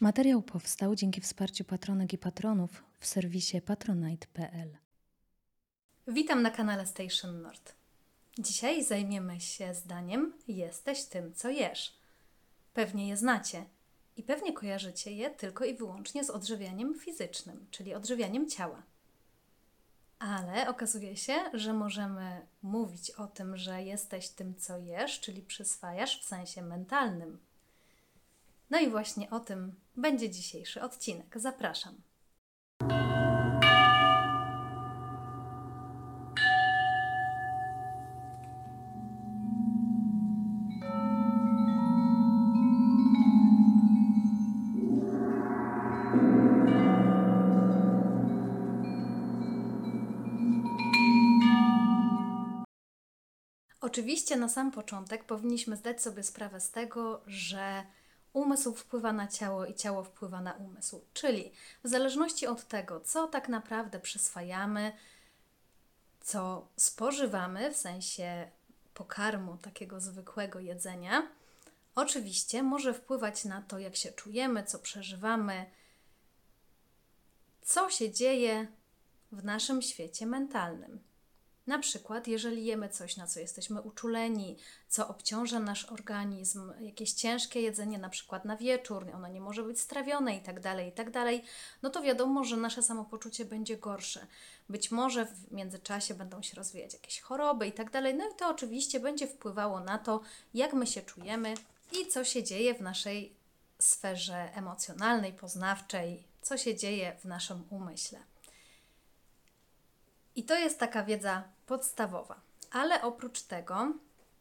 Materiał powstał dzięki wsparciu patronek i patronów w serwisie patronite.pl. Witam na kanale Station Nord. Dzisiaj zajmiemy się zdaniem Jesteś tym, co jesz. Pewnie je znacie i pewnie kojarzycie je tylko i wyłącznie z odżywianiem fizycznym, czyli odżywianiem ciała. Ale okazuje się, że możemy mówić o tym, że jesteś tym, co jesz, czyli przyswajasz w sensie mentalnym. No i właśnie o tym będzie dzisiejszy odcinek. Zapraszam. Oczywiście na sam początek powinniśmy zdać sobie sprawę z tego, że umysł wpływa na ciało i ciało wpływa na umysł. Czyli w zależności od tego, co tak naprawdę przyswajamy, co spożywamy w sensie pokarmu, takiego zwykłego jedzenia, oczywiście może wpływać na to, jak się czujemy, co przeżywamy, co się dzieje w naszym świecie mentalnym. Na przykład, jeżeli jemy coś, na co jesteśmy uczuleni, co obciąża nasz organizm, jakieś ciężkie jedzenie, na przykład na wieczór, ono nie może być strawione i tak dalej, i tak no to wiadomo, że nasze samopoczucie będzie gorsze. Być może w międzyczasie będą się rozwijać jakieś choroby i tak no i to oczywiście będzie wpływało na to, jak my się czujemy i co się dzieje w naszej sferze emocjonalnej, poznawczej, co się dzieje w naszym umyśle. I to jest taka wiedza podstawowa. Ale oprócz tego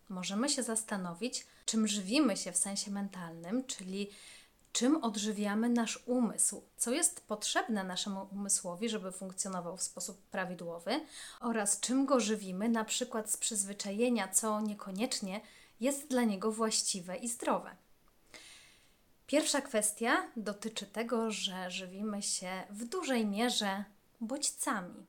możemy się zastanowić, czym żywimy się w sensie mentalnym, czyli czym odżywiamy nasz umysł, co jest potrzebne naszemu umysłowi, żeby funkcjonował w sposób prawidłowy, oraz czym go żywimy, na przykład z przyzwyczajenia, co niekoniecznie jest dla niego właściwe i zdrowe. Pierwsza kwestia dotyczy tego, że żywimy się w dużej mierze bodźcami.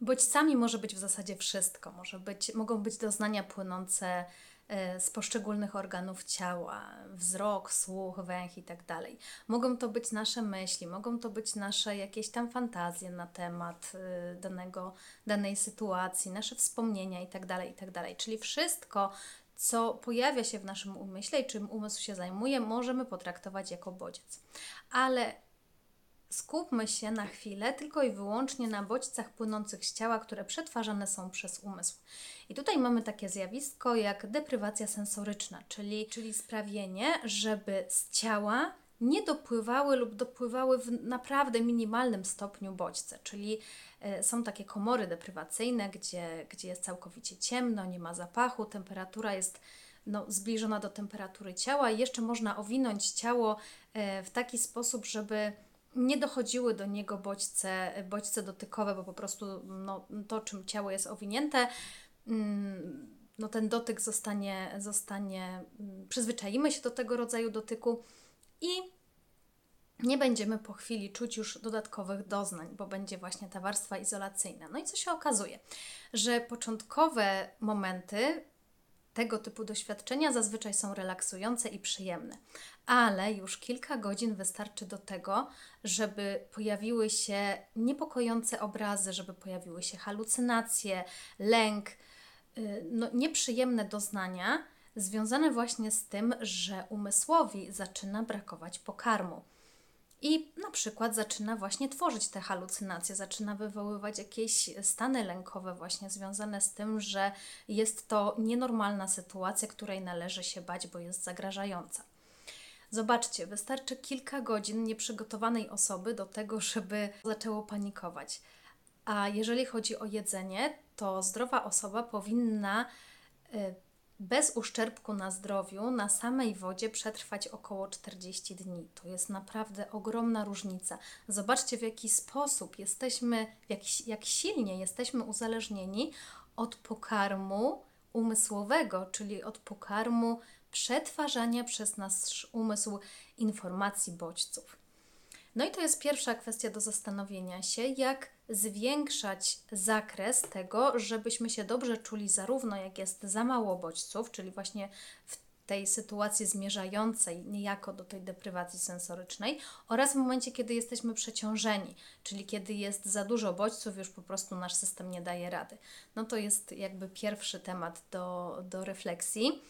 Bodźcami może być w zasadzie wszystko. Może być, mogą być doznania płynące e, z poszczególnych organów ciała, wzrok, słuch, węch i tak dalej. Mogą to być nasze myśli, mogą to być nasze jakieś tam fantazje na temat e, danego, danej sytuacji, nasze wspomnienia i tak dalej, i tak dalej. Czyli wszystko, co pojawia się w naszym umyśle i czym umysł się zajmuje, możemy potraktować jako bodziec. Ale Skupmy się na chwilę tylko i wyłącznie na bodźcach płynących z ciała, które przetwarzane są przez umysł. I tutaj mamy takie zjawisko jak deprywacja sensoryczna, czyli, czyli sprawienie, żeby z ciała nie dopływały lub dopływały w naprawdę minimalnym stopniu bodźce, czyli y, są takie komory deprywacyjne, gdzie, gdzie jest całkowicie ciemno, nie ma zapachu, temperatura jest no, zbliżona do temperatury ciała i jeszcze można owinąć ciało y, w taki sposób, żeby nie dochodziły do niego bodźce, bodźce dotykowe, bo po prostu no, to, czym ciało jest owinięte, mm, no, ten dotyk zostanie, zostanie, mm, przyzwyczajimy się do tego rodzaju dotyku i nie będziemy po chwili czuć już dodatkowych doznań, bo będzie właśnie ta warstwa izolacyjna. No i co się okazuje? Że początkowe momenty tego typu doświadczenia zazwyczaj są relaksujące i przyjemne, ale już kilka godzin wystarczy do tego, żeby pojawiły się niepokojące obrazy, żeby pojawiły się halucynacje, lęk, y, no, nieprzyjemne doznania związane właśnie z tym, że umysłowi zaczyna brakować pokarmu. I na przykład zaczyna właśnie tworzyć te halucynacje, zaczyna wywoływać jakieś stany lękowe, właśnie związane z tym, że jest to nienormalna sytuacja, której należy się bać, bo jest zagrażająca. Zobaczcie, wystarczy kilka godzin nieprzygotowanej osoby do tego, żeby zaczęło panikować. A jeżeli chodzi o jedzenie, to zdrowa osoba powinna y, bez uszczerbku na zdrowiu na samej wodzie przetrwać około 40 dni. To jest naprawdę ogromna różnica. Zobaczcie, w jaki sposób jesteśmy, jak, jak silnie jesteśmy uzależnieni od pokarmu umysłowego, czyli od pokarmu przetwarzania przez nasz umysł informacji bodźców. No i to jest pierwsza kwestia do zastanowienia się, jak zwiększać zakres tego, żebyśmy się dobrze czuli, zarówno jak jest za mało bodźców, czyli właśnie w tej sytuacji zmierzającej niejako do tej deprywacji sensorycznej oraz w momencie, kiedy jesteśmy przeciążeni, czyli kiedy jest za dużo bodźców, już po prostu nasz system nie daje rady. No to jest jakby pierwszy temat do, do refleksji.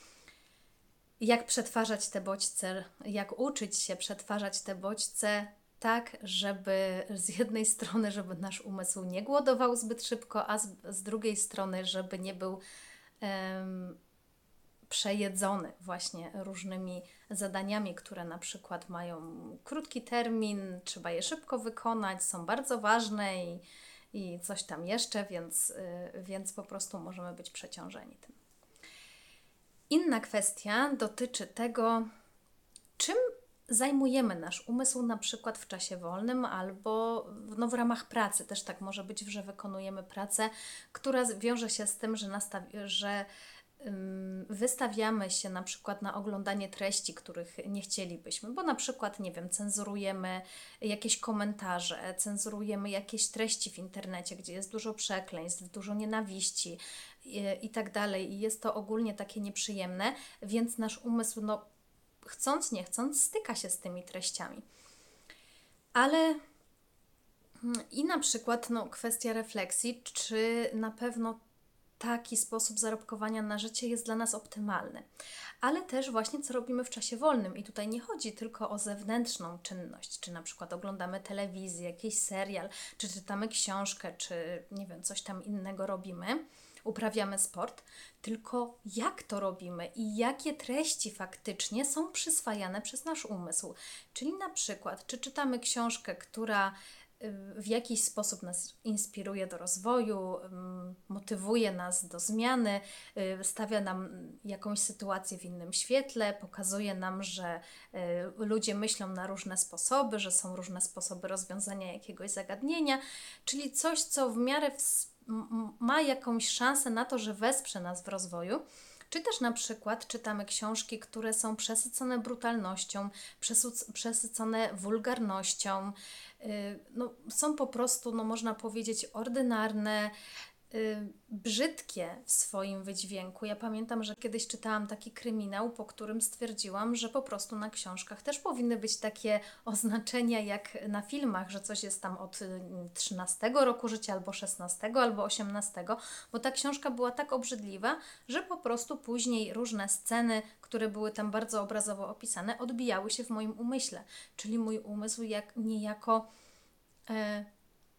Jak przetwarzać te bodźce, jak uczyć się przetwarzać te bodźce tak, żeby z jednej strony, żeby nasz umysł nie głodował zbyt szybko, a z, z drugiej strony, żeby nie był um, przejedzony właśnie różnymi zadaniami, które na przykład mają krótki termin, trzeba je szybko wykonać, są bardzo ważne i, i coś tam jeszcze, więc, yy, więc po prostu możemy być przeciążeni tym. Inna kwestia dotyczy tego, czym zajmujemy nasz umysł na przykład w czasie wolnym albo no, w ramach pracy. Też tak może być, że wykonujemy pracę, która wiąże się z tym, że, nastawi- że wystawiamy się na przykład na oglądanie treści, których nie chcielibyśmy, bo na przykład, nie wiem, cenzurujemy jakieś komentarze, cenzurujemy jakieś treści w internecie, gdzie jest dużo przekleństw, dużo nienawiści i, i tak dalej, i jest to ogólnie takie nieprzyjemne, więc nasz umysł, no, chcąc, nie chcąc, styka się z tymi treściami. Ale mm, i na przykład no, kwestia refleksji, czy na pewno taki sposób zarobkowania na życie jest dla nas optymalny. Ale też właśnie co robimy w czasie wolnym. I tutaj nie chodzi tylko o zewnętrzną czynność, czy na przykład oglądamy telewizję, jakiś serial, czy czytamy książkę, czy nie wiem, coś tam innego robimy, uprawiamy sport, tylko jak to robimy i jakie treści faktycznie są przyswajane przez nasz umysł. Czyli na przykład, czy czytamy książkę, która w jakiś sposób nas inspiruje do rozwoju, motywuje nas do zmiany, y, stawia nam jakąś sytuację w innym świetle, pokazuje nam, że y, ludzie myślą na różne sposoby, że są różne sposoby rozwiązania jakiegoś zagadnienia, czyli coś, co w miarę ma jakąś szansę na to, że wesprze nas w rozwoju. Czy też na przykład czytamy książki, które są przesycone brutalnością, przesycone wulgarnością, y, no, są po prostu, no, można powiedzieć, ordynarne, brzydkie w swoim wydźwięku. Ja pamiętam, że kiedyś czytałam taki kryminał, po którym stwierdziłam, że po prostu na książkach też powinny być takie oznaczenia jak na filmach, że coś jest tam od 13 y, roku życia, albo 16, albo 18, bo ta książka była tak obrzydliwa, że po prostu później różne sceny, które były tam bardzo obrazowo opisane, odbijały się w moim umyśle. Czyli mój umysł jak niejako. E,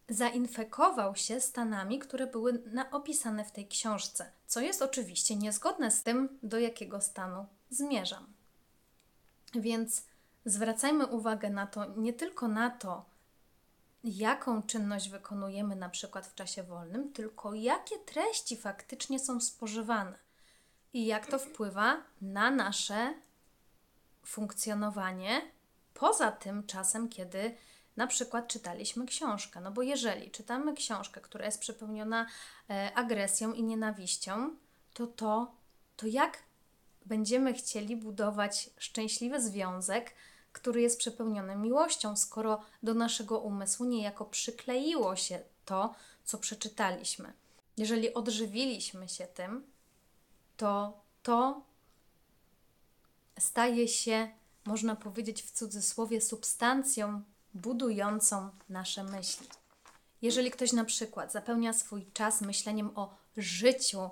zainfekował się stanami, które były opisane w tej książce, co jest oczywiście niezgodne z tym, do jakiego stanu zmierzam. Więc zwracajmy uwagę na to, nie tylko na to, jaką czynność wykonujemy na przykład w czasie wolnym, tylko jakie treści faktycznie są spożywane i jak to wpływa na nasze funkcjonowanie poza tym czasem, kiedy na przykład czytaliśmy książkę. No bo jeżeli czytamy książkę, która jest przepełniona e, agresją i nienawiścią, to to, to jak będziemy chcieli budować szczęśliwy związek, który jest przepełniony miłością, skoro do naszego umysłu niejako przykleiło się to, co przeczytaliśmy. Jeżeli odżywiliśmy się tym, to to staje się, można powiedzieć w cudzysłowie, substancją budującą nasze myśli. Jeżeli ktoś na przykład zapełnia swój czas myśleniem o życiu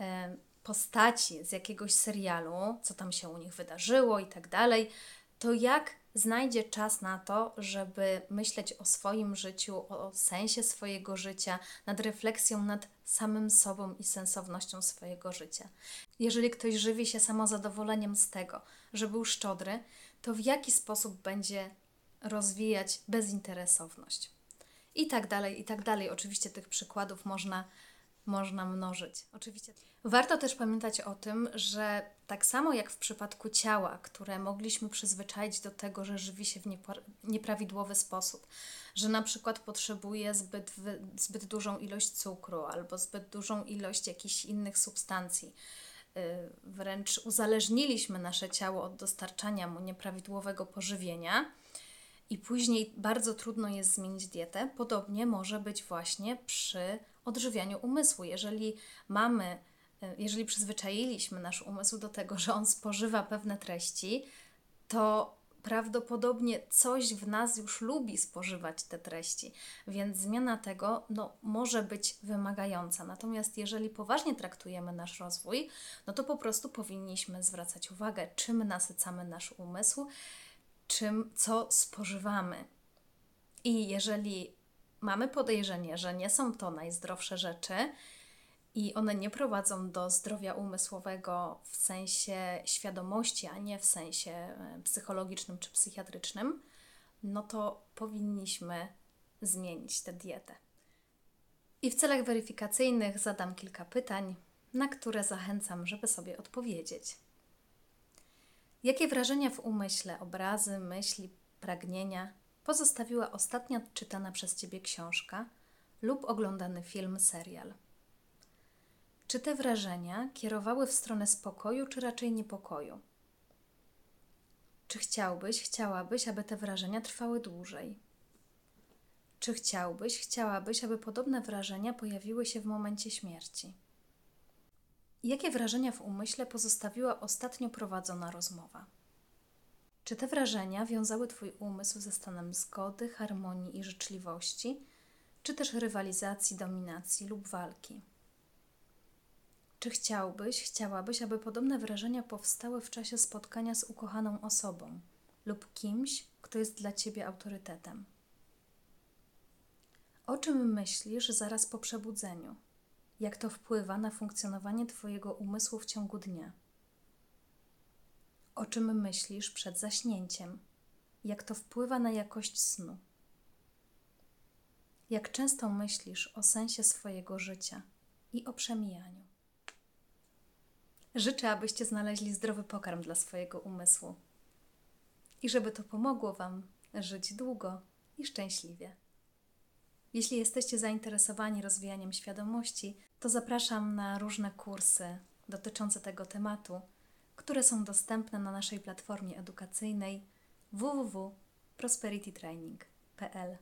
e, postaci z jakiegoś serialu, co tam się u nich wydarzyło i tak dalej, to jak znajdzie czas na to, żeby myśleć o swoim życiu, o sensie swojego życia, nad refleksją nad samym sobą i sensownością swojego życia. Jeżeli ktoś żywi się samozadowoleniem z tego, że był szczodry, to w jaki sposób będzie rozwijać bezinteresowność. I tak dalej, i tak dalej. Oczywiście tych przykładów można, można mnożyć. Oczywiście. Warto też pamiętać o tym, że tak samo jak w przypadku ciała, które mogliśmy przyzwyczaić do tego, że żywi się w nieprawidłowy sposób, że na przykład potrzebuje zbyt, zbyt dużą ilość cukru albo zbyt dużą ilość jakichś innych substancji, y, wręcz uzależniliśmy nasze ciało od dostarczania mu nieprawidłowego pożywienia i później bardzo trudno jest zmienić dietę. Podobnie może być właśnie przy odżywianiu umysłu. Jeżeli mamy y, jeżeli przyzwyczailiśmy nasz umysł do tego, że on spożywa pewne treści, to prawdopodobnie coś w nas już lubi spożywać te treści, więc zmiana tego no, może być wymagająca. Natomiast jeżeli poważnie traktujemy nasz rozwój, no to po prostu powinniśmy zwracać uwagę, czym nasycamy nasz umysł, czym, co spożywamy. I jeżeli mamy podejrzenie, że nie są to najzdrowsze rzeczy, i one nie prowadzą do zdrowia umysłowego w sensie świadomości, a nie w sensie e, psychologicznym czy psychiatrycznym, no to powinniśmy zmienić tę dietę. I w celach weryfikacyjnych zadam kilka pytań, na które zachęcam, żeby sobie odpowiedzieć. Jakie wrażenia w umyśle, obrazy, myśli, pragnienia pozostawiła ostatnia czytana przez Ciebie książka lub oglądany film, serial? Czy te wrażenia kierowały w stronę spokoju, czy raczej niepokoju? Czy chciałbyś, chciałabyś, aby te wrażenia trwały dłużej? Czy chciałbyś, chciałabyś, aby podobne wrażenia pojawiły się w momencie śmierci? Jakie wrażenia w umyśle pozostawiła ostatnio prowadzona rozmowa? Czy te wrażenia wiązały Twój umysł ze stanem zgody, harmonii i życzliwości, czy też rywalizacji, dominacji lub walki? Czy chciałbyś, chciałabyś, aby podobne wrażenia powstały w czasie spotkania z ukochaną osobą lub kimś, kto jest dla ciebie autorytetem? O czym myślisz zaraz po przebudzeniu? Jak to wpływa na funkcjonowanie Twojego umysłu w ciągu dnia? O czym myślisz przed zaśnięciem? Jak to wpływa na jakość snu? Jak często myślisz o sensie swojego życia i o przemijaniu? Życzę, abyście znaleźli zdrowy pokarm dla swojego umysłu i żeby to pomogło Wam żyć długo i szczęśliwie. Jeśli jesteście zainteresowani rozwijaniem świadomości, to zapraszam na różne kursy dotyczące tego tematu, które są dostępne na naszej platformie edukacyjnej www.prosperitytraining.pl.